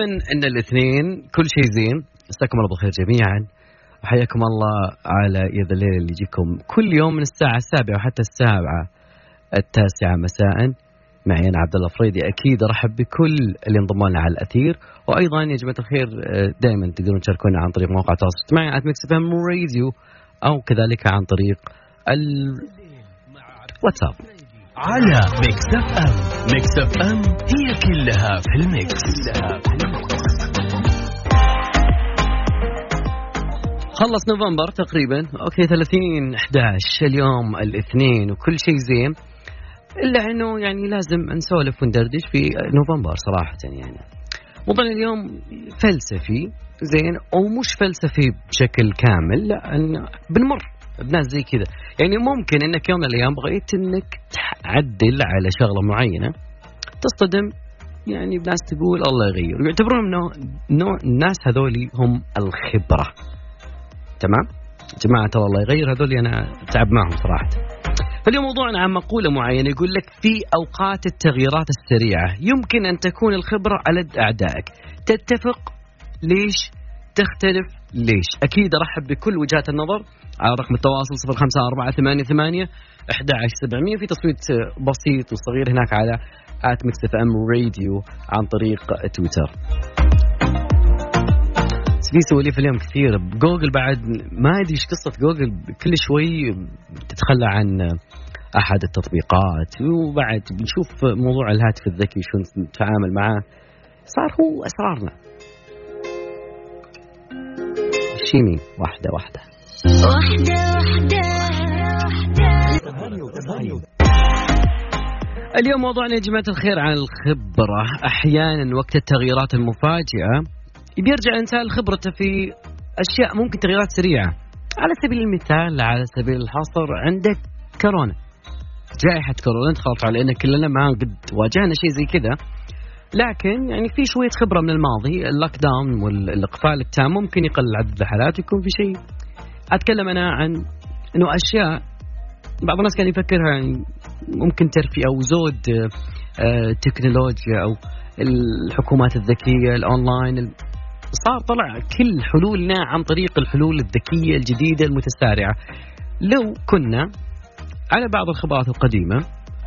دائما إن الاثنين كل شيء زين. مساكم الله بالخير جميعا. وحياكم الله على يا ذا الليل اللي يجيكم كل يوم من الساعة السابعة وحتى السابعة التاسعة مساء. معي أنا عبد الله الفريدي. أكيد أرحب بكل اللي انضموا لنا على الأثير. وأيضا يا جماعة الخير دائما تقدرون تشاركونا عن طريق مواقع التواصل الاجتماعي على Mix راديو أو كذلك عن طريق الواتساب على Mix FM Mix FM هي كلها في ال mix. خلص نوفمبر تقريبا. okay 30 11 اليوم الاثنين وكل شيء زين. إلا إنه يعني لازم نسولف وندردش في نوفمبر صراحة يعني. موضوعنا اليوم فلسفي زين ومش فلسفي بشكل كامل لا أن بنمر. بناس زي كذا. يعني ممكن إنك يوم من الأيام بغيت إنك تعدل على شغلة معينة تصطدم. يعني بناس تقول الله يغير. ويعتبرون إنه نوع الناس هذولي هم الخبرة. تمام؟ جماعة الله يغير. هذول أنا تعب معهم صراحة. فاليوم موضوعنا عن مقولة معينة يقول لك في أوقات التغييرات السريعة يمكن أن تكون الخبرة على أعدائك. تتفق ليش؟ تختلف ليش؟ أكيد أرحب بكل وجهات النظر على رقم التواصل 05488 11700 في تصويت بسيط وصغير هناك على at Mix FM Radio عن طريق تويتر. في سواليف اليوم كثير جوجل بعد ما أدري إيش قصة جوجل كل شوي تتخلى عن أحد التطبيقات. وبعد بنشوف موضوع الهاتف الذكي شلون نتعامل معاه صار هو أسرارنا. شيمي واحدة واحدة. واحدة واحدة اليوم موضوعنا يا جماعة الخير عن الخبرة. أحيانا وقت التغييرات المفاجئة بيرجع الإنسان لخبرته في أشياء ممكن تغييرات سريعة. على سبيل المثال على سبيل الحصر عندك كورونا. جائحة كورونا تخلط علينا كلنا ما قد واجهنا شيء زي كذا. لكن يعني في شوية خبرة من الماضي ال lockdown والإقفال التام ممكن يقلل عدد الحالات ويكون في شيء. أتكلم أنا عن أنه أشياء بعض الناس كان يفكرها يعني ممكن ترفيه أو زود آه، تكنولوجيا أو الحكومات الذكية الأونلاين صار طلع كل حلولنا عن طريق الحلول الذكية الجديدة المتسارعة. لو كنا على بعض الخبرات القديمة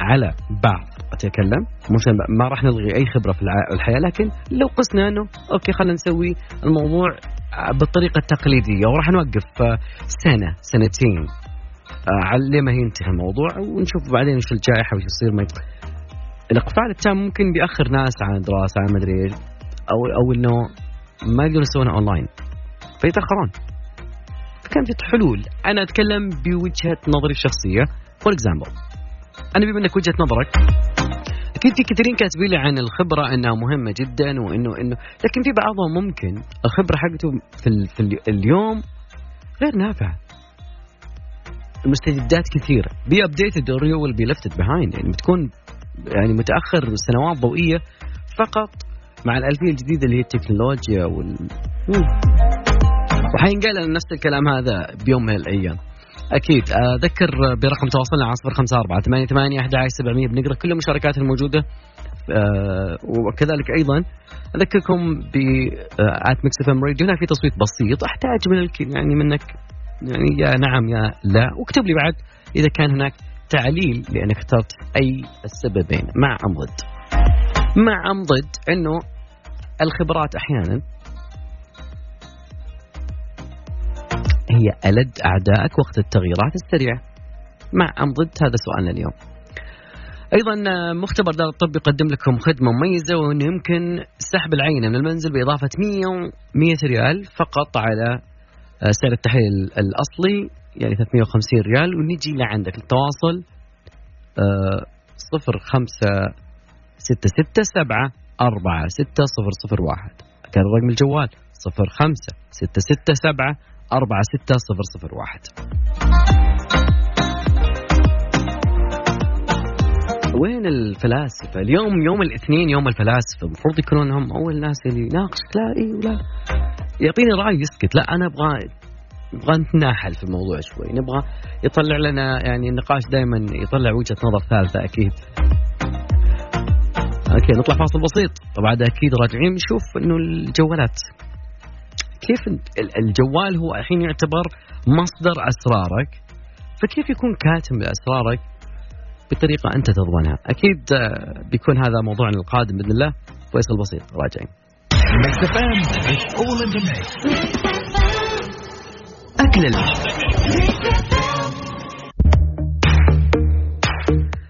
على بعض أتكلم. مش ما راح نلغي أي خبرة في الحياة لكن لو قسنا أنه okay خلينا نسوي الموضوع بالطريقة التقليدية وراح نوقف سنة سنتين على ما ينتهي الموضوع ونشوف بعدين وش الجائحة وش يصير. ما الإقفال التام ممكن بيأخر ناس عن دراسة عن مدري إيش أو أو إنه ما يقدرون يسوونها أونلاين فيتأخرون. فكان في حلول. أنا أتكلم بوجهة نظري الشخصية. for example أنا بما إنك وجهة نظرك أكيد في كثيرين كاتبين لي عن الخبرة إنها مهمة جدا وإنه إنه لكن في بعضهم ممكن الخبرة حقته في. في اليوم غير نافعة. المستجدات كثيرة. be updated or you will be lefted behind يعني بتكون يعني متأخر سنوات ضوئية فقط مع الألفية الجديدة اللي هي التكنولوجيا وال وحينقال نفس الكلام هذا بيوم من الأيام. أكيد. أذكر برقم تواصلنا على 054 88 11700 بنقرأ كل المشاركات الموجودة. أه وكذلك أيضا أذكركم ب at Mix FM Radio هناك في تصويت بسيط. أحتاج من الكل يعني منك يعني يا نعم يا لا. واكتب لي بعد إذا كان هناك تعليل لأنك اخترت أي السببين. مع أم ضد مع أم ضد أنه الخبرات أحيانا هي ألد أعدائك وقت التغييرات السريعة. مع أم ضد هذا سؤالنا اليوم. أيضا مختبر دار الطب يقدم لكم خدمة مميزة وإنه يمكن سحب العينة من المنزل بإضافة 100 100 ريال فقط على آه، سعر التحليل الأصلي يعني 350 ريال. ونجي لعندك التواصل 05667 4 6 001 كان رقم الجوال 05667 أربعة ستة صفر صفر واحد. وين الفلاسفة؟ اليوم يوم الاثنين يوم الفلاسفة. المفروض يكونون هم أول ناس اللي يناقشك لا إي ولا. يعطيني رأي يسكت. لا أنا أبغى نبغى نتناحل في الموضوع شوي. نبغى يطلع لنا يعني النقاش دائما يطلع وجهة نظر ثالثة أكيد. أوكي نطلع فاصل بسيط. وبعد أكيد راجعين نشوف إنه الجوالات كيف ال- الجوال هو الحين يعتبر مصدر أسرارك؟ فكيف يكون كاتم لأسرارك بطريقة أنت تضمنها أكيد آه، بيكون هذا موضوعنا القادم بإذن الله. فيصل بسيط راجعين. العشب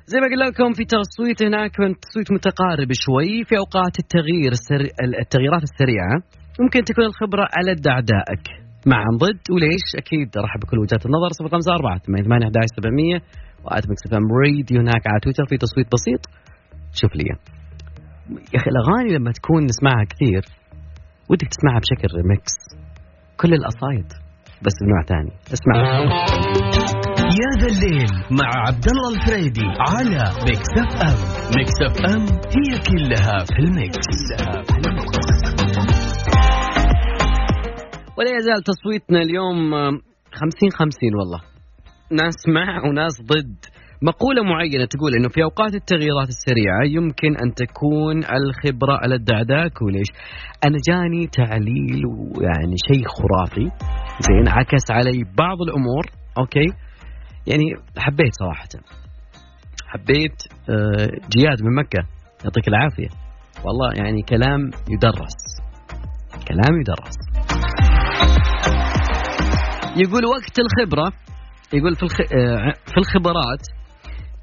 زي ما قلنا لكم في تصويت هناك كان تصويت متقارب شوي في أوقات التغيير السري... التغييرات السريعة. ممكن تكون الخبرة ألد أعدائك مع ضد وليش؟ أكيد ارحب بكل وجهات النظر. 054 88 11 700 و at Mix FM Radio هناك على تويتر في تصويت بسيط. شوف لي. يا أخي الأغاني لما تكون نسمعها كثير ودك تسمعها بشكل ريمكس كل القصايد بس بنوع ثاني اسمع. يا ذا الليل مع عبد الله الفريدي على Mix FM. Mix FM هي كلها في ال mix كلها في ال mix. ولا يزال تصويتنا اليوم آم، 50 50 والله. ناس مع وناس ضد. مقولة معينة تقول إنه في أوقات التغييرات السريعة يمكن أن تكون الخبرة ألد أعدائك وليش؟ أنا جاني تعليل ويعني شيء خرافي زين عكس علي بعض الأمور أوكي؟ يعني حبيت صراحة. حبيت آه، جياد من مكة يعطيك العافية. والله يعني كلام يدرس. كلام يدرس. يقول وقت الخبرة يقول في الخ... آه، في الخبرات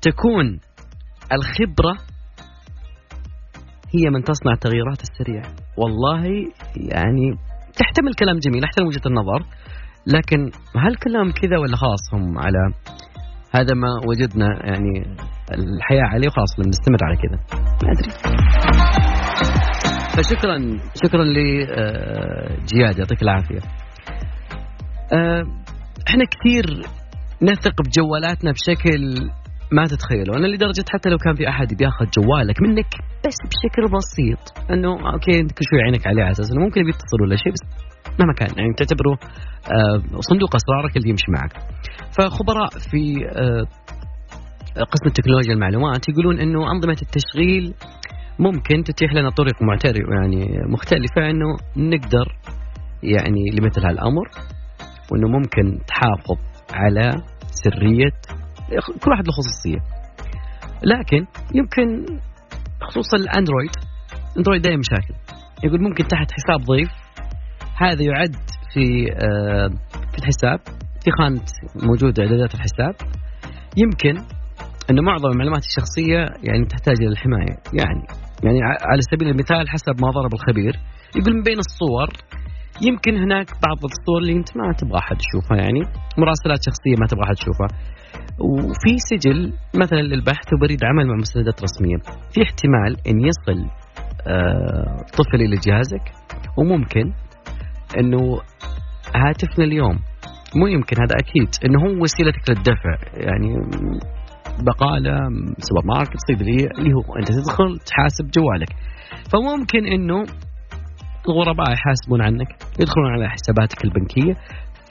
تكون الخبرة هي من تصنع التغييرات السريعة. والله يعني تحتمل كلام جميل احترم وجهة النظر. لكن هل كلام كذا ولا خلاص هم على هذا ما وجدنا يعني الحياة عليه وخلاص بنستمر على كذا؟ ما أدري. فشكرا شكرا لجياد يعطيك العافية. آه، إحنا كثير نثق بجوالاتنا بشكل ما تتخيلوا أنا لدرجة حتى لو كان في أحد بياخذ جوالك منك بس بشكل بسيط. إنه أوكي أنت كل شوي عينك عليه على أساس إنه ممكن بيتصل ولا شيء بس مهما كان يعني تعتبره آه، صندوق أسرارك اللي يمشي معك. فخبراء في آه، قسم التكنولوجيا المعلومات يقولون إنه أنظمة التشغيل ممكن تتيح لنا طرق معترف يعني مختلفة إنه نقدر يعني لمثل هالأمر. وإنه ممكن تحافظ على سرية كل واحد له خصوصية. لكن يمكن خصوصا الأندرويد اندرويد دائما مشاكل. يقول ممكن تحت حساب ضيف هذا يعد في آه، في الحساب في خانة موجودة إعدادات الحساب. يمكن انه معظم المعلومات الشخصية يعني تحتاج إلى الحماية. يعني يعني على سبيل المثال حسب ما ضرب الخبير يقول من بين الصور يمكن هناك بعض الصور اللي انت ما تبغى أحد يشوفها يعني. مراسلات شخصية ما تبغى أحد يشوفها. وفي سجل مثلا للبحث وبريد عمل مع مستندات رسمية. في احتمال إن يصل آه، طفل إلى جهازك وممكن إنه هاتفنا اليوم. مو يمكن هذا أكيد. إنه هو وسيلتك للدفع. يعني بقالة سوبرماركت صيدلية اللي هو أنت تدخل تحاسب جوالك. فممكن إنه الغرباء يحاسبون عنك يدخلون على حساباتك البنكية.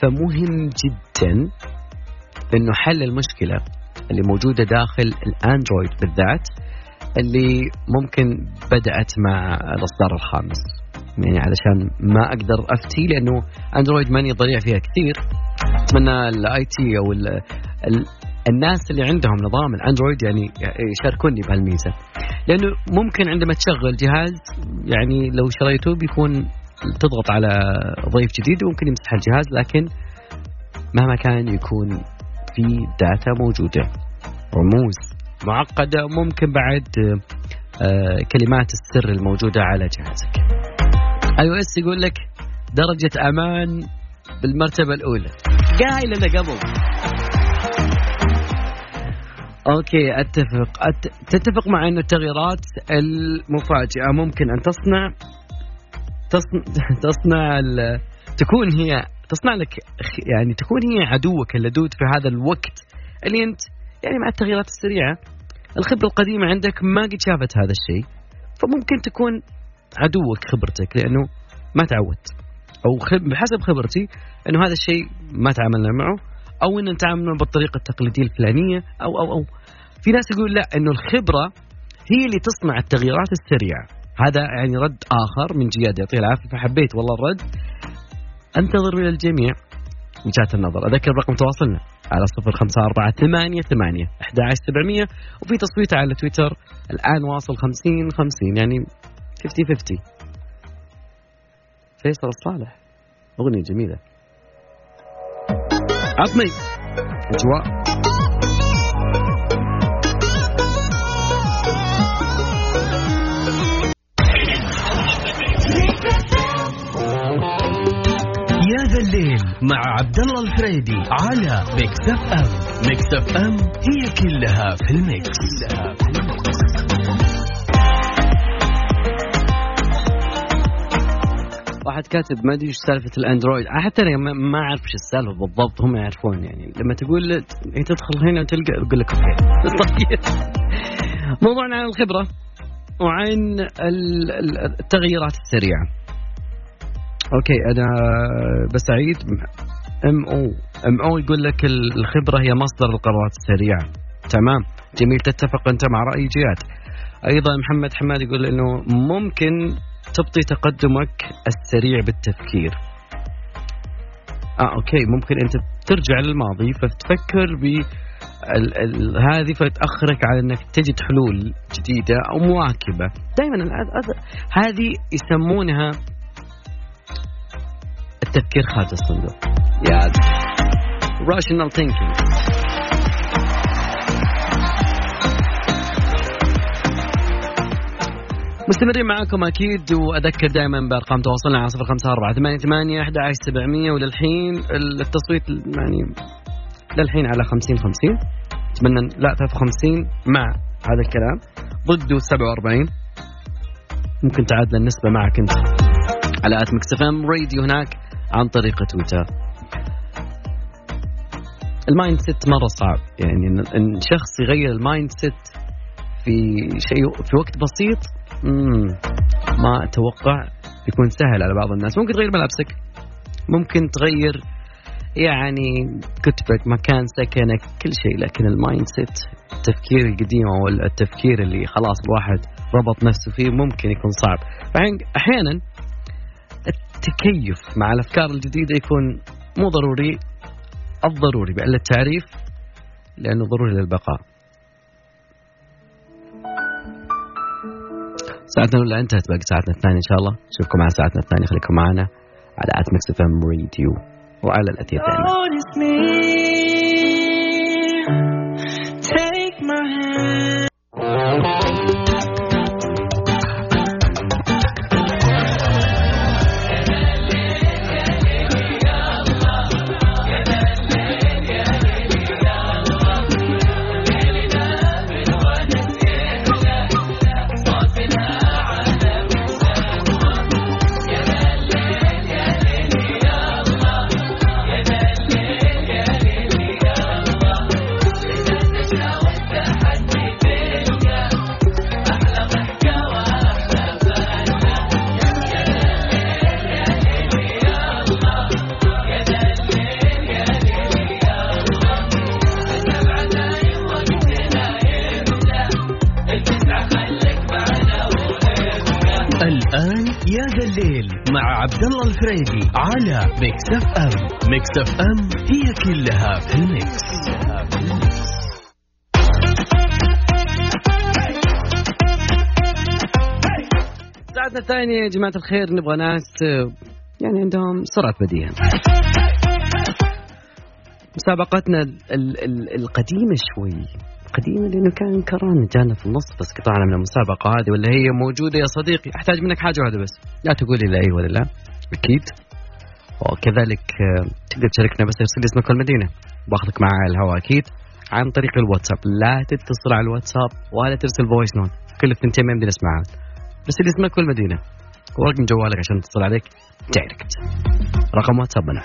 فمهم جدا إنه حل المشكلة اللي موجودة داخل الأندرويد بالذات اللي ممكن بدأت مع الأصدار الخامس. يعني علشان ما أقدر أفتي لأنه أندرويد ماني ضليع فيها كثير. اتمنى ال IT أو ال ال الناس اللي عندهم نظام الأندرويد يعني يشاركوني بهالميزة. لأنه ممكن عندما تشغل جهاز يعني لو شريته بيكون تضغط على ضيف جديد وممكن يمسح الجهاز لكن مهما كان يكون في data موجودة. رموز معقدة ممكن بعد آه، كلمات السر الموجودة على جهازك. iOS يقول لك درجة أمان بالمرتبة الأولى. قايل أنا قبل. okay أتفق. أت... تتفق مع انه التغييرات المفاجئة ممكن أن تصنع تصنع, تصنع ال... تكون هي تصنع لك يعني تكون هي عدوك اللدود في هذا الوقت اللي أنت يعني مع التغييرات السريعة. الخبرة القديمة عندك ما قد شافت هذا الشيء فممكن تكون عدوك خبرتك لأنه ما تعودت. أو. بحسب خبرتي أنه هذا الشيء ما تعاملنا معه. أو إن نتعامل بالطريقة التقليدية الفلانية أو أو أو. في ناس يقول لا إنه الخبرة هي اللي تصنع التغييرات السريعة. هذا يعني رد آخر من جياد يعطيه العافية. فحبيت والله الرد. أنتظر من الجميع. وجهات النظر. أذكر رقم تواصلنا. على صفر خمسة أربعة ثمانية ثمانية أحد سبعمية. وفي تصويت على تويتر. الآن واصل خمسين خمسين يعني fifty fifty فيصل الصالح. أغنية جميلة. عطني أجواء يا ذا الليل مع عبد الله الفريدي على ميكس اف ام ميكس اف ام هي كلها في الميكس كلها في الميكس. واحد كاتب ما أدري إيش سالفة الأندرويد. حتى أنا ما- أعرف إيش السالفة بالضبط هم يعرفون يعني. لما تقول إيه تدخل هنا وتلقى يقول لك أوكي. طيب. موضوعنا عن الخبرة وعن ال- ال- التغييرات السريعة. أوكي أنا بسعيد. MO MO يقول لك ال- الخبرة هي مصدر القرارات السريعه تمام. جميل تتفق أنت مع رأي جياد أيضا محمد حماد يقول إنه ممكن تبطي تقدمك السريع بالتفكير. آه okay ممكن أنت ترجع للماضي فتفكر ب هذه فتأخرك على إنك تجد حلول جديدة أو مواكبة. دائما هذه يسمونها التفكير خارج الصندوق. يا rational thinking. مستمرين معاكم أكيد وأذكر دائما بأرقام تواصلنا على صفر خمسة أربعة ثمانية ثمانية أحد عشر سبعمية وللحين التصويت يعني للحين على خمسين خمسين. أتمنى لا 53 مع هذا الكلام. ضده 47 ممكن تعادل النسبة معك أنت. على آت إم راديو هناك عن طريق تويتر. ال mindset مرة صعب. يعني ان شخص يغير ال mindset في شيء في وقت بسيط مم. ما أتوقع يكون سهل على بعض الناس. ممكن تغير ملابسك. ممكن تغير يعني كتبك مكان سكنك كل شيء لكن ال mindset التفكير القديم أو التفكير اللي خلاص الواحد ربط نفسه فيه ممكن يكون صعب. أحيانا التكيف مع الأفكار الجديدة يكون مو ضروري الضروري بأقل التعريف لأنه ضروري للبقاء. ساعتنا الأولى انتهت باقي ساعتنا الثانية إن شاء الله. نشوفكم على ساعتنا الثانية. خليكم معنا على ات ميكس اف ام راديو وعلى الأثير دائما. الآن يا ذا الليل مع عبد الله الفريدي على ميكس أف أم. ميكس أف أم هي كلها في الميكس. ساعتنا الثانية يا جماعة الخير نبغى ناس آه، يعني عندهم سرعة بديهة. مسابقتنا ال- ال- ال- القديمة شوي قديمة لأنه كان كورونا جانا في النص بس قطعنا من المسابقة هذه ولا هي موجودة يا صديقي؟ أحتاج منك حاجة واحدة بس. لا تقولي لا أي ولا لا. أكيد. وكذلك آه، تقدر تشاركنا بس ارسل اسمك والمدينة. باخذك معي على الهواء أكيد. عن طريق الواتساب. لا تتصل على الواتساب ولا ترسل voice note كل الثنتين ما يمدينا نسمعها. ارسل لي اسمك والمدينة ورقم جوالك عشان اتصل عليك direct رقم واتسابنا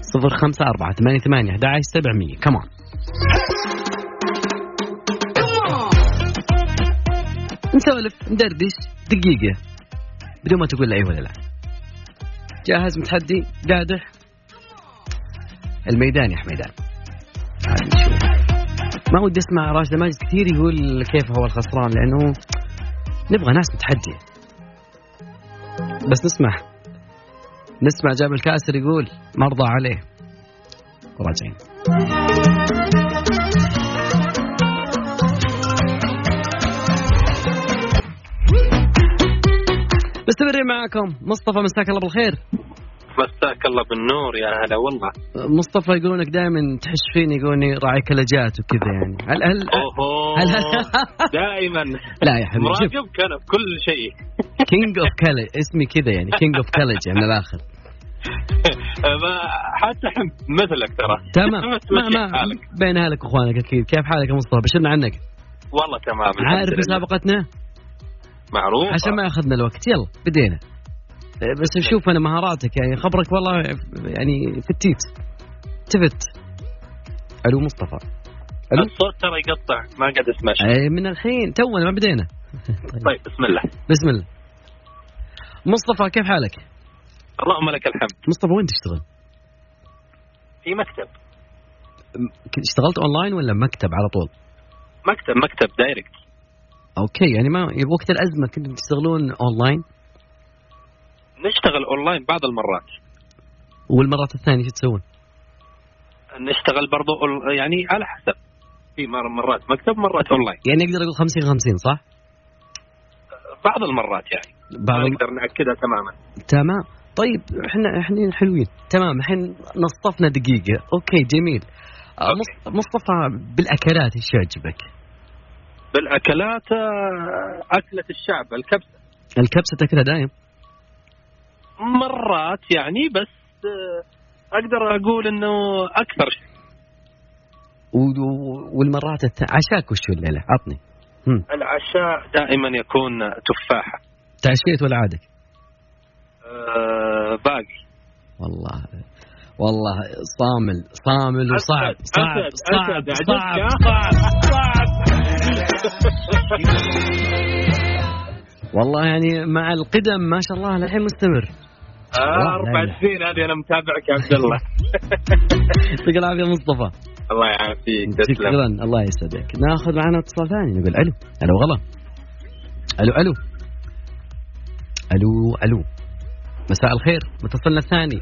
صفر خمسة أربعة ثمانية ثمانية أحد عشر سبعمية. كمان نسولف ندردش دقيقة. بدون ما تقول لا أي ولا لا. جاهز متحدي قادح الميدان يا حميدان. ما ودي أسمع راشد ماجد كثير يقول كيف هو الخسران لأنه نبغى ناس متحديه بس نسمع. نسمع جاب الكاسر يقول مرضى عليه. وراجعين. مستمرين معاكم. مصطفى مساك الله بالخير. مساك الله بالنور يا هلا والله. مصطفى يقولونك دائما تحش فيني يقولني راعي كلجات وكذا يعني. هل هل هل دائما. لا يا حبيبي مراقبك أنا بكل شيء. king of كلج اسمي كذا يعني king of كلج من الآخر. حتى مثلك ترى. تمام. ما ما. بين أهلك وأخوانك أكيد. كيف حالك يا مصطفى؟ بشرنا عنك. والله تمام عارف. مسابقتنا؟ معروف عشان ما ياخذنا الوقت. يلا بدينا. بس شوف أنا مهاراتك يعني خبرك والله يعني فتيت تفت. ألو مصطفى. الصوت ترى يقطع. ما قاعد أسمع شيء. أي من الحين. تونا ما بدينا. طيب بسم الله. بسم الله. مصطفى كيف حالك؟ اللهم لك الحمد. مصطفى وين تشتغل؟ في مكتب. اشتغلت اونلاين ولا مكتب على طول؟ مكتب مكتب direct okay يعني ما وقت الأزمة كنتوا تشتغلون اونلاين نشتغل اونلاين بعض المرات. والمرات الثانية شو تسوون؟ نشتغل برضو يعني على حسب. في مر- مرات مكتب مرات اونلاين يعني أقدر أقول 50 50 صح؟ بعض المرات يعني. بعض نقدر نأكدها تماما. تمام. طيب إحنا إحنا حلوين. تمام الحين نصفنا دقيقة. okay جميل. آه، okay. مص- مصطفى بالأكلات إيش يعجبك؟ بالأكلات آه، أكلة الشعب الكبسة. الكبسة تأكلها دايم؟ مرات يعني بس آه، أقدر أقول إنه أكثر شيء. والمرات. عشاك وشو الليلة؟ عطني هم. العشاء دائما يكون تفاحة تعشيت ولا عادك؟ آه، باقي والله والله صامل صامل وصعب صعب صعب صعب عجبك؟ صعب والله يعني مع القدم ما شاء الله الحين مستمر آه، أربع. سنين هذه أنا متابعك يا عبد الله يعطيك العافية مصطفى الله يعافيك. شكرا الله يسعدك. ناخذ معنا اتصال ثاني. نقول ألو. ألو غلا. ألو ألو. ألو ألو. مساء الخير. متصلنا الثاني.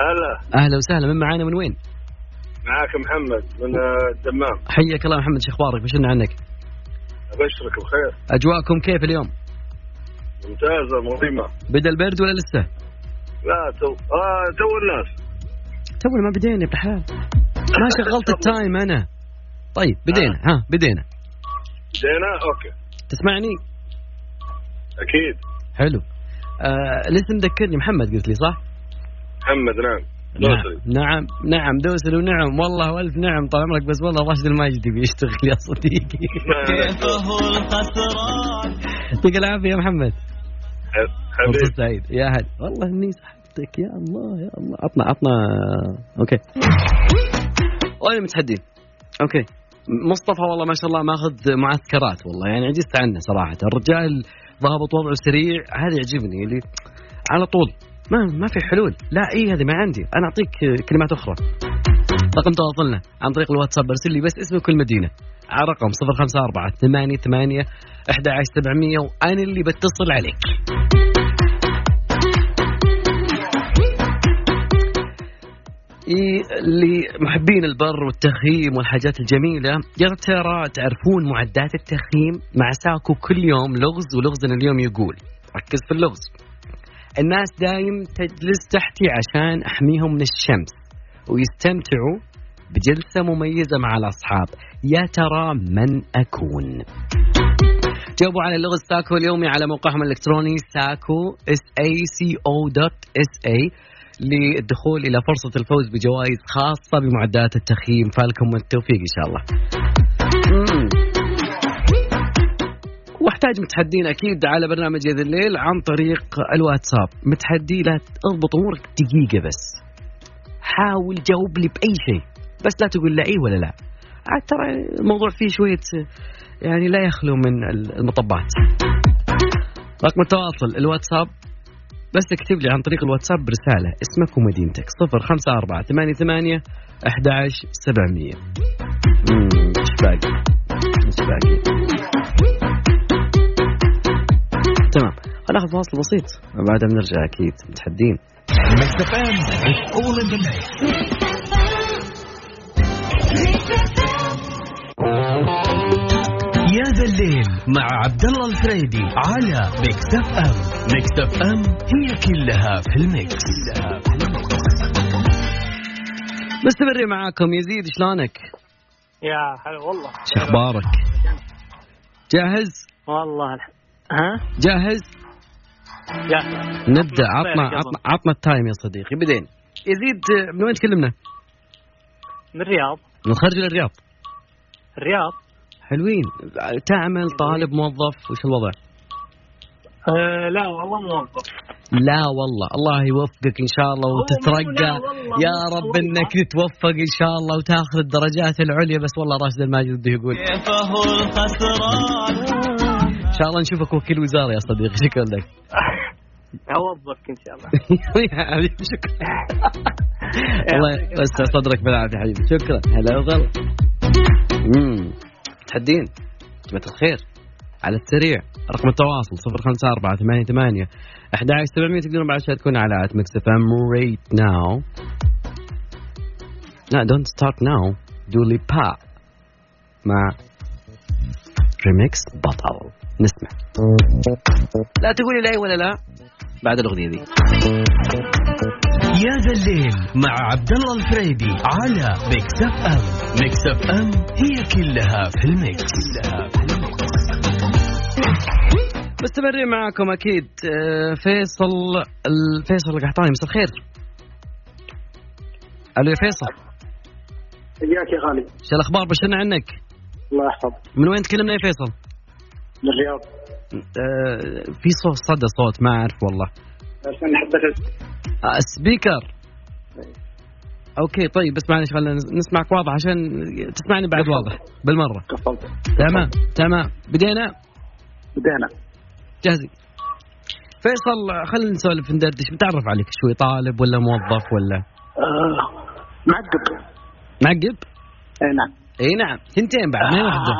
هلا. أهلا وسهلا. من معانا من وين؟ معاك محمد من آه، الدمام. حياك الله محمد. شو أخبارك؟ بشرنا عنك؟ أبشرك بخير. أجواءكم كيف اليوم؟ ممتازة مظيمه بدأ البرد ولا لسه؟ لا تو آه تو الناس. تونا ما بدينا يا الحلال ما شغلت ال time أنا. طيب بدينا. ها بدينا. بدينا؟ okay. تسمعني؟ أكيد. حلو. آه مذكرني محمد قلت لي صح؟ محمد نعم. نعم. دوسري. نعم نعم دوسري ونعم. والله والف نعم طال عمرك بس والله راشد الماجدي بيشتغل يا صديقي. يعطيك العافية يا محمد. حبيبي. سعيد. يا هد والله إني سحبتك يا الله يا الله. عطنا عطنا okay. وين المتحدين okay. مصطفى والله ما شاء الله ماخذ معسكرات والله يعني عجزت عنه صراحة. الرجال ضابط وضعه سريع هذا يعجبني اللي على طول. ما ما في حلول. لا إي هذه ما عندي. أنا أعطيك كلمات أخرى. رقم تواصلنا عن طريق الواتساب ارسل لي بس اسمك والمدينة. على رقم 054 8 8 11700 وأنا اللي بتصل عليك. لمحبين البر والتخييم والحاجات الجميلة. يا ترى تعرفون معدات التخييم؟ مع ساكو كل يوم لغز ولغزنا اليوم يقول. ركز في اللغز. الناس دايم تجلس تحتي عشان أحميهم من الشمس ويستمتعوا بجلسة مميزة مع الأصحاب. يا ترى من أكون؟ جاوبوا على اللغز ساكو اليومي على موقعهم الإلكتروني ساكو S A C O dot S A للدخول إلى فرصة الفوز بجوائز خاصة بمعدات التخييم فالكم التوفيق إن شاء الله. واحتاج متحدين أكيد على برنامج يا ذا الليل عن طريق الواتساب، متحدي لا اضبط أمورك دقيقة بس. حاول جاوب لي بأي شيء، بس لا تقول لا أي ولا لا. عاد ترى الموضوع فيه شوية يعني لا يخلو من المطبات. رقم التواصل الواتساب بس اكتب لي عن طريق الواتساب برسالة. اسمك ومدينتك. صفر خمسة أربعة ثمانية إيش باقي؟ إيش باقي؟ تمام. خلينا ناخذ فاصل بسيط. بعدها بنرجع أكيد. متحدين. مع عبد الله الفريدي على Mix FM Mix FM هي كلها في ال mix كلها في ال mix مستمرين معاكم يزيد شلونك؟ يا هلا والله شو أخبارك؟ جاهز؟ والله الح... ها جاهز؟ يلا نبدأ عطنا قبل. عطنا عطنا ال time يا صديقي بدينا يزيد من وين تكلمنا؟ من الرياض من الخارج ولا الرياض؟ حلوين. تعمل طالب موظف وش الوضع؟ آه لا والله موظف. لا والله الله يوفقك إن شاء الله وتترقى. يا رب. إنك تتوفق إن شاء الله وتأخذ الدرجات العليا بس والله راشد الماجد بده يقول إن شاء الله نشوفك وكيل وزاره يا صديقي شكرا لك. أوظفك إن شاء الله. يا حبيبي شكرا. الله يوسع صدرك بالعافية حبيبي شكرا. هلا وغلا. متحدين جماعة الخير. على السريع. رقم التواصل 054 88 11700 تقدرون بعد تشاركونا على at Mix FM right now لا Don't Start Now Dua Lipa مع ريميكس بطل نسمع. لا تقولي لا ولا لا. بعد الأغنية دي. يا ذا الليل مع عبد الله الفريدي على Mix FM Mix FM هي كلها في ال mix. كلها في ال mix مستمرين معاكم أكيد آه، فيصل الفيصل القحطاني مساء الخير. ألو يا فيصل. حياك يا غالي. إيش الأخبار؟ بشرنا عنك. الله يحفظك. من وين تكلمنا يا فيصل؟ من الرياض. آه، في صوت صدى صوت ما أعرف والله. عشان حبيت آه، speaker. okay طيب بس معلش خلينا نسمعك واضح عشان تسمعني بعد واضح. بالمرة. قفلت تمام تمام. بدينا؟ بدينا. جاهزين. فيصل خلينا نسولف ندردش. بتعرف عليك شوي طالب ولا موظف ولا؟ آه معقب. معقب؟ اي نعم. إي نعم. ثنتين بعد ما واحدة؟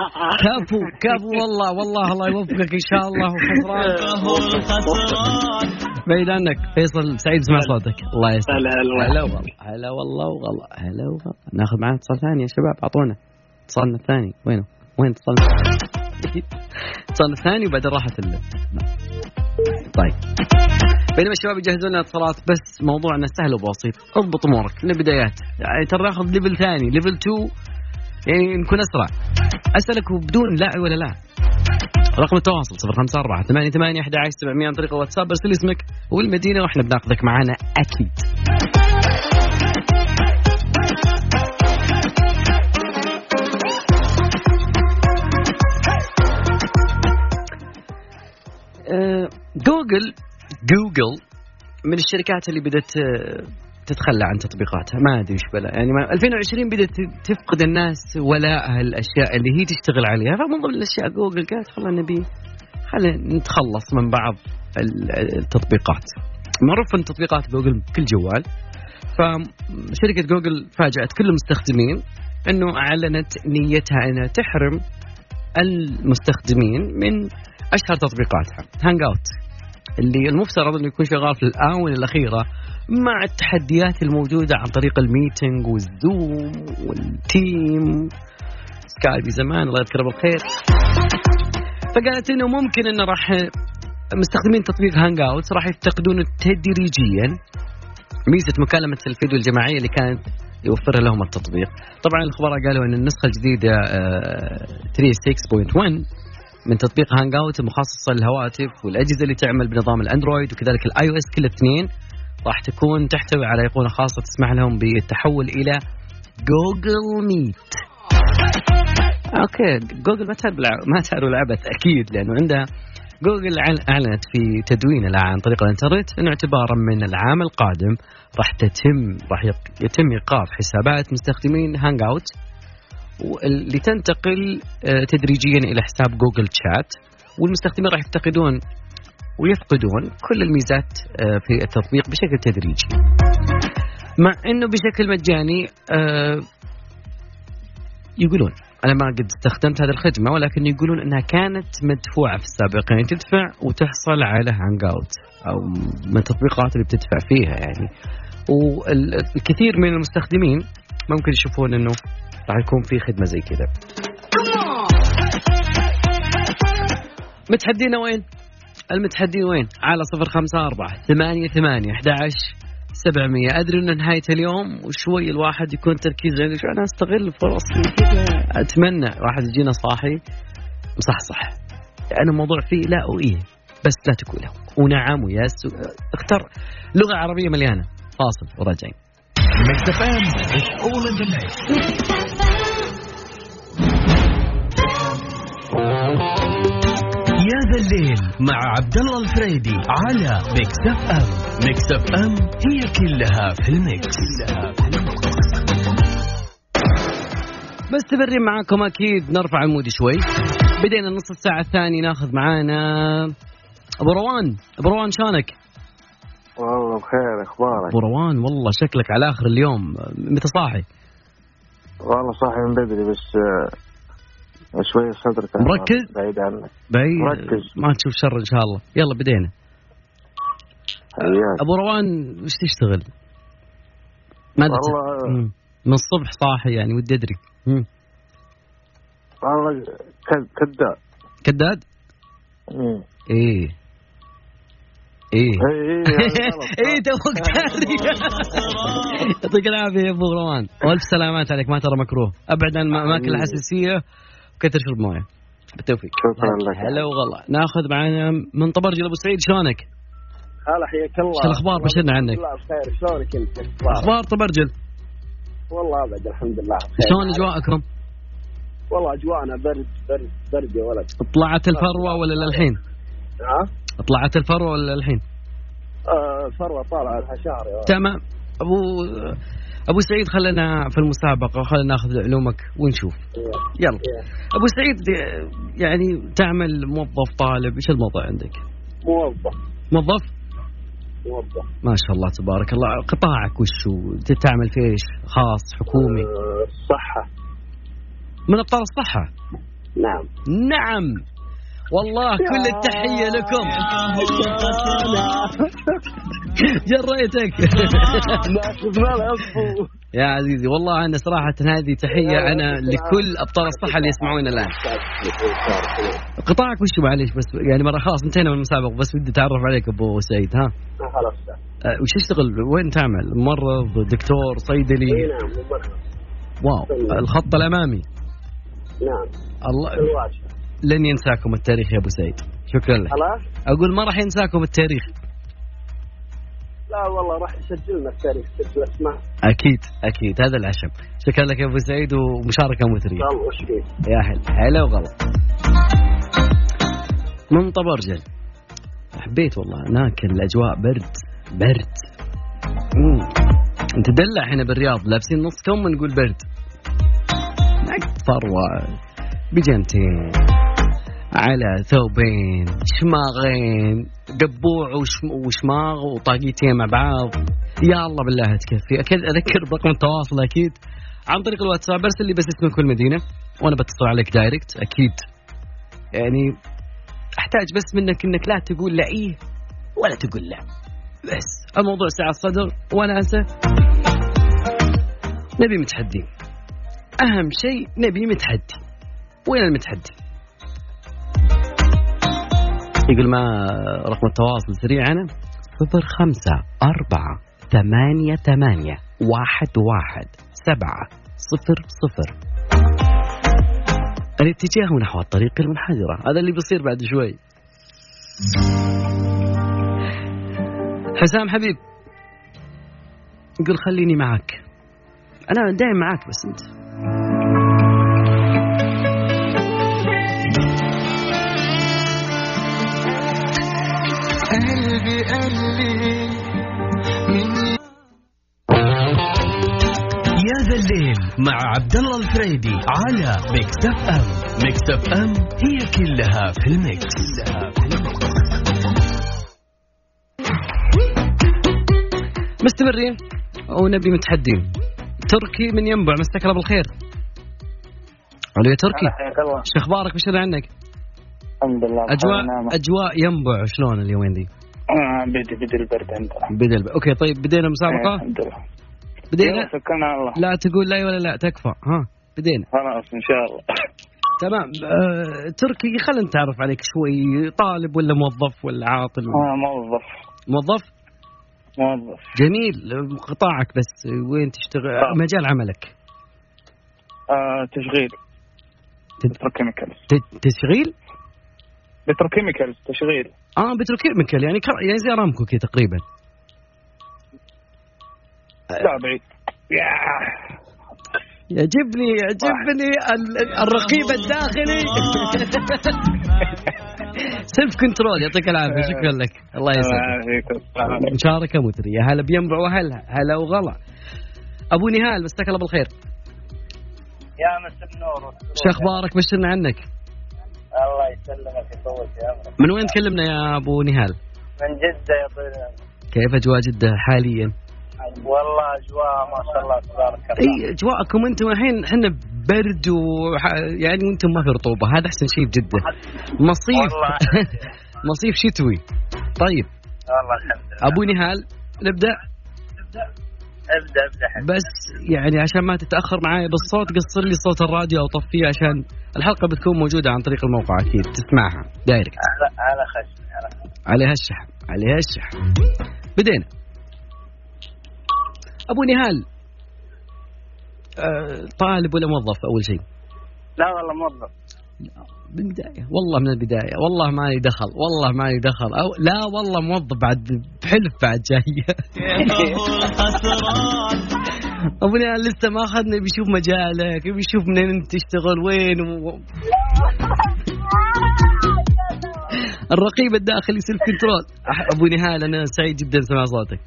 كفو كفو والله والله الله يوفقك إن شاء الله وخسران. بعيد عنك فيصل سعيد اسمع صوتك. الله يسلمك. هلا والله. هلا والله وغلا هلا وغلا ناخذ معنا اتصال ثاني يا شباب أعطونا. اتصالنا الثاني. وينه؟ وين اتصالنا؟ اتصالنا الثاني وبعدين راحت ال طيب. بينما الشباب يجهزون لنا اتصالات بس موضوعنا سهل وبسيط. اضبط امورك من البدايات. يعني ترى ناخذ level ثاني level 2 يعني نكون أسرع. أسألك بدون لا ولا لا رقم التواصل 054 88 11 700 عن طريق الواتساب ارسل اسمك والمدينة وإحنا بناخذك معنا أكيد. جوجل جوجل من الشركات اللي بدأت آه، تتخلى عن تطبيقاتها. ما أدري إيش بلا. يعني ما 2020 بدأت تفقد الناس ولاء الأشياء اللي هي تشتغل عليها. فمن ضمن الأشياء جوجل قالت والله نبي خلينا نتخلص من بعض ال- التطبيقات. معروف إن تطبيقات جوجل بكل جوال. فشركة جوجل فاجأت كل المستخدمين إنه أعلنت نيتها إنها تحرم المستخدمين من أشهر تطبيقاتها. Hangout اللي المفترض إنه يكون شغال في الاونه الأخيرة مع التحديات الموجودة عن طريق ال meeting وال Zoom وال Teams. Skype زمان الله يذكره بالخير. فقالت إنه ممكن إنه راح مستخدمين تطبيق Hangout راح يفتقدون تدريجيا. ميزة مكالمة الفيديو الجماعية اللي كانت يوفرها لهم التطبيق. طبعا الخبراء قالوا إن النسخة الجديدة آه، 3.6.1 من تطبيق Hangout المخصصه للهواتف والأجهزة اللي تعمل بنظام ال Android وكذلك ال iOS كل الاثنين راح تكون تحتوي على ايقونه خاصة تسمح لهم بالتحول إلى Google Meet okay جوجل ما تعرف ما تعرف العبث أكيد لأنه عندها جوجل أعلنت في تدوين لها عن طريق الإنترنت انه اعتبارا من العام القادم راح تتم راح يتم إيقاف حسابات مستخدمين Hangout واللي تنتقل آه، تدريجيا إلى حساب Google Chat والمستخدمين راح يفتقدون ويفقدون كل الميزات آه، في التطبيق بشكل تدريجي. مع إنه بشكل مجاني آه، يقولون أنا ما قد استخدمت هذه الخدمة ولكن يقولون إنها كانت مدفوعة في السابق يعني تدفع وتحصل على Hangout أو من التطبيقات اللي بتدفع فيها يعني والكثير من المستخدمين ممكن يشوفون إنه راح يكون في خدمة زي كذا متحدينا وين؟ المتحدين وين؟ على صفر خمسة أربعة ثمانية ثمانية أحد عشر سبعمية. أدري أن نهاية اليوم وشوي الواحد يكون تركيز عنده شو أنا أستغل فرصي كذا أتمنى واحد يجينا صاحي. مصحصح لأن الموضوع فيه لا وإيه بس لا تقوله. ونعم و yes اختر لغة عربية مليانة. فاصل وراجعين. يا ذا الليل مع عبد الله الفريدي على Mix FM Mix FM هي كلها في ال mix. كلها في ال mix مستمرين معاكم أكيد. نرفع المود شوي. بدينا النص الساعة الثاني ناخذ معانا أبو روان. أبو روان شلونك؟ والله بخير. أخبارك؟ أبو روان والله شكلك على آخر اليوم. متى صاحي؟ والله صاحي من بدري بس شوي صدرك مركز؟ بعيد عنك. بعيد. مركز. ما تشوف شر إن شاء الله. يلا بدينا. حياك أبو روان وش تشتغل؟ ماذا والله. من الصبح صاحي يعني ودي أدري. والله كد- كذاب. كداد؟ مم. إيه. إيه. اي اي إيه توك داري يعطيك العافية يا أبو روان. والف سلامات عليك ما ترى مكروه. أبعد عن الأماكن الحساسية. وكثر شرب مويه بالتوفيق شكرا لك. هلا وغلا ناخذ معنا من طبرجل ابو سعيد شلونك؟ هلا حياك الله شو الأخبار؟ بشرنا عنك. الله بخير شلونك أنت؟ أخبار طبرجل والله أبد الحمد لله بخير. شلون أجواءكم؟ والله أجواءنا برد برد برد يا ولد طلعت الفروة ولا للحين؟ ها؟ طلعت الفروة ولا للحين؟ آه الفروه طالعة لها شهر يا ولد تمام أبو أبو سعيد خلينا في المسابقة خلينا ناخذ علومك ونشوف. يلا. أبو سعيد يعني تعمل موظف طالب إيش الموضوع عندك؟ موظف. موظف؟ موظف. ما شاء الله تبارك الله. قطاعك وش؟ تعمل في إيش؟ خاص حكومي؟ الصحه من أبطال الصحة؟ نعم. نعم. والله كل التحية لكم. جريتك أبو. يا عزيزي والله أنا صراحة هذه تحية أنا لكل أبطال الصحة اللي يسمعونا الآن. قطاعك وش معليش بس يعني مرة خلاص انتهينا من المسابقة بس ودي أتعرف عليك أبو سعيد ها؟ خلاص أه، وش تشتغل؟ وين تعمل؟ ممرض دكتور صيدلي؟ نعم ممرض. واو الخط الأمامي. نعم. الله. لن ينساكم التاريخ يا أبو سعيد. شكرا لك. خلاص؟ أقول ما راح ينساكم التاريخ. لا والله راح يسجلنا التاريخ سجل اسماء أكيد أكيد. هذا العشم. شكرا لك يا أبو سعيد ومشاركة مثرية. وش يا هلا هلا وغلا. من طبرجل حبيت والله. هناك الأجواء برد برد. مم. أنت دلع هنا بالرياض لابسين نص كم نقول برد. فروة. بجنتين. على ثوبين شماغين قبوع وشم وشماغ وطاقيتين مع بعض. يا الله بالله تكفي. أكيد أذكر برقم التواصل أكيد عن طريق الواتساب أرسل لي بس اسمك والمدينه وأنا بتصل عليك دايركت. أكيد. يعني أحتاج بس منك إنك لا تقول لا إيه ولا تقول لا. بس الموضوع سعة الصدر وناسه نبي متحدين أهم شيء نبي متحدي. وين المتحدي؟ يقول ما رقم التواصل سريعنا صفر خمسة أربعة ثمانية ثمانية واحد واحد سبعة صفر صفر. الاتجاه نحو الطريق المنحدرة. هذا اللي بيصير بعد شوي. حسام حبيب يقول خليني معك. أنا دائما معك بس أنت. قلبي من يا ذا الليل مع عبد الله الفريدي على Mix FM Mix FM هي كلها في ال mix. كلها في ال mix مستمرين. ونبي متحدين. تركي من ينبع. مساك الله بالخير. ألو يا تركي. حياك الله. شو أخبارك؟ بشر عنك؟ الحمد لله. اجواء نعمة. أجواء ينبع شلون اليومين ذي؟ آه، بدي بدي البرد عندنا. بدا الب... أوكي طيب بدينا إيه، مسابقه؟ الحمد لله. بدينا؟ توكلنا على الله. لا تقول لا ولا لا تكفى. ها بدينا. خلاص إن شاء الله. تمام. آه، تركي خلينا نتعرف عليك شوي. طالب ولا موظف ولا عاطل؟ آه موظف. موظف؟ موظف. جميل. قطاعك بس. وين تشتغل؟ آه. مجال عملك؟ آه تشغيل. تد- تشغيل؟ petrochemicals تشغيل. آه petrochemical يعني كر... يعني زي ارامكو كذا تقريبا. لا بعيد. يا. يعجبني يعجبني ال- الرقيب الداخلي. self control يعطيك العافية. شكرا لك. الله يسعدك. يسعدك مشاركة مثرية. هلا بينبع وهلا. هلا وغلا. أبو نهال مساك الله بالخير. يا مس النور. شو أخبارك؟ بشرنا عنك. الله يسلمك يطول في عمرك من وين تكلمنا يا أبو نهال؟ من جدة يا طويل. كيف أجواء جدة حاليا؟ والله أجواء ما شاء الله تبارك الله. أي أجواءكم أنتم الحين؟ إحنا برد وح... يعني وأنتم ما في رطوبة هذا أحسن شيء بجده مصيف. مصيف شتوي. طيب. والله الحمد لله. أبو نهال نبدأ. أبدأ أبدأ حبيبي. بس يعني عشان ما تتأخر معاي بالصوت قصر لي صوت الراديو أو طفيه عشان الحلقة بتكون موجودة عن طريق الموقع أكيد تسمعها دايركت. على على خشمي عليها الشحن عليها الشحن. بدينا. أبو نهال. آه طالب ولا موظف أول شيء؟ لا والله موظف. من البدايه والله من البداية. والله ما لي دخل. والله ما لي دخل. أو لا والله موظف بعد بحلف بعد جاية ابو نهال لسه ما اخذنا بيشوف مجالك بيشوف منين أنت تشتغل وين و... الرقيب الداخلي self control ابو نهال أنا سعيد جدا سمع صوتك.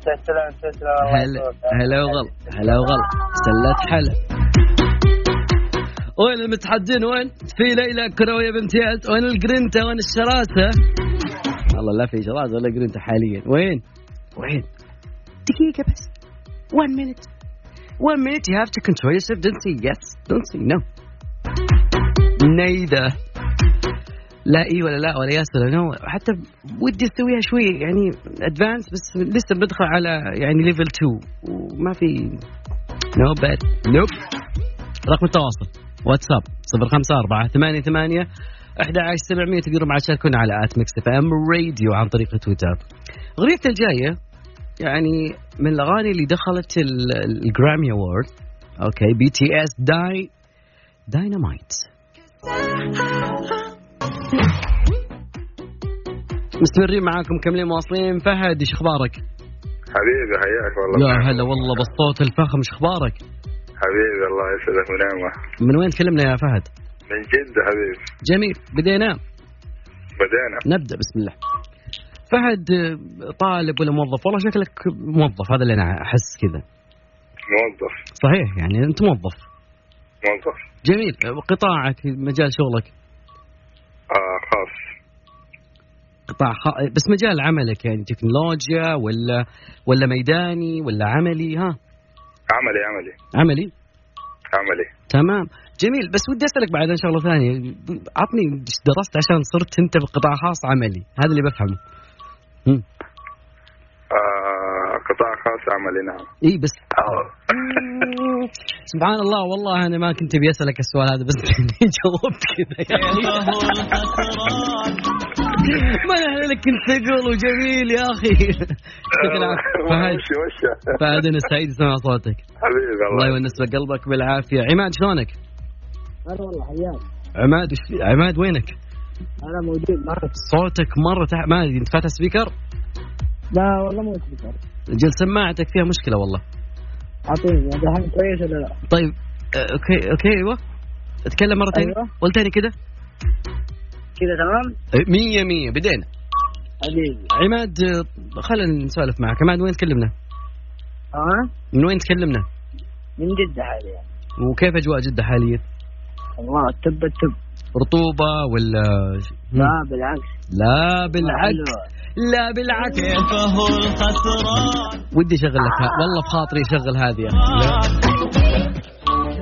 تسلم تسلم هلا. هلا وغلا. هلا وغلا. سلات حلا وين المتحدين؟ وين؟ في ليلة كروية بامتياز وين الجرينتا؟ وين الشراسة؟ والله لا في شراسة ولا جرينتا حاليا. وين؟ وين؟ دقيقة بس. One minute. One minute. You have to control yourself. Don't say yes. Don't say no. neither لا إي ولا لا ولا yes ولا no. حتى ودي أسويها شوي يعني advanced بس لسه بدخل على يعني level 2 وما في نو باد نوب رقم التواصل. واتساب 054 88 11700 تقدروا معي تشاركونا على آت ميكس إف إم راديو عن طريق تويتر. اغنيتنا الجاية يعني من الأغاني اللي دخلت ال- الجرامي اوورد أوكي بي تي اس داي داينامايت مستمرين معاكم مكملين مواصلين فهد إيش أخبارك؟ حبيبي حياك والله يا هلا والله بالصوت الفخم إيش أخبارك؟ حبيبي الله يسعدك ونعمة. من وين تكلمنا يا فهد؟ من جدة حبيبي. جميل. بدينا؟ بدينا. نبدأ بسم الله. فهد طالب ولا موظف؟ والله شكلك موظف هذا اللي أنا أحس كذا. موظف. صحيح يعني أنت موظف. موظف. جميل. قطاعك مجال شغلك؟ آه خاص. قطاع خ... بس مجال عملك يعني تكنولوجيا ولا ولا ميداني ولا عملي ها؟ عملي عملي. عملي؟ عملي. تمام. جميل. بس ودي أسألك بعد شغله ثانية. عطني درست عشان صرت أنت بقطاع خاص عملي. هذا اللي بفهمه. هم. آه قطاع خاص عملي نعم. اي بس. سبحان الله والله أنا ما كنت أبي أسألك السؤال هذا بس جاوبت كذا. ما أنا لك كنت ثقل وجميل يا أخي. يعطيك العافيه فهد. فهد أنا سعيد اسمع صوتك. حبيبي الله الله يونس قلبك بالعافية. عماد شلونك؟ هلا والله حياك. عماد عماد وينك؟ أنا موجود معك. صوتك مرة تح... ما أدري أنت فاتح سبيكر؟ لا والله مو سبيكر جل سماعتك فيها مشكلة والله. اعطيني الحين كويس ولا لا؟ طيب آه، okay okay أيوه اتكلم مرة ثانية أيوة. قول ثاني كده كذا تمام؟ مية مية بدينا حبيبي عماد خلينا نسولف معك عماد وين تكلمنا؟ ها؟ من وين تكلمنا؟ من جدة حاليا وكيف أجواء جدة حاليا؟ الله التب التب رطوبة ولا لا بالعكس لا بالعكس لا بالعكس. ودي اشغل لك والله بخاطري اشغل هذه.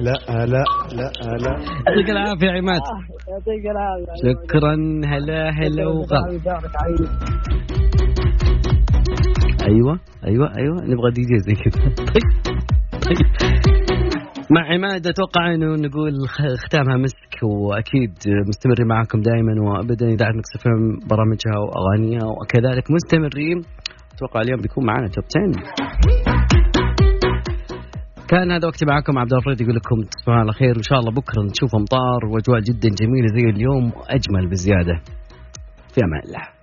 لا. لا. لا لا لا يعطيك العافية يا عماد. يعطيك العافية. شكرا. هلا هلا وغلا. أيوه أيوه أيوه. نبغى دي جي زي كذا. طيب طيب. مع عماد أتوقع إنه نقول ختامها مسك وأكيد مستمرين معاكم دائما وابدا اذاعه Mix FM برامجها وأغانيها وكذلك مستمرين أتوقع اليوم بيكون معنا توب 10 كان هذا وقتي معكم عبد الفريد يقول لكم تصبحون على خير وان شاء الله بكرة نشوف أمطار وأجواء جدا جميلة زي اليوم واجمل بزيادة. في أمان الله.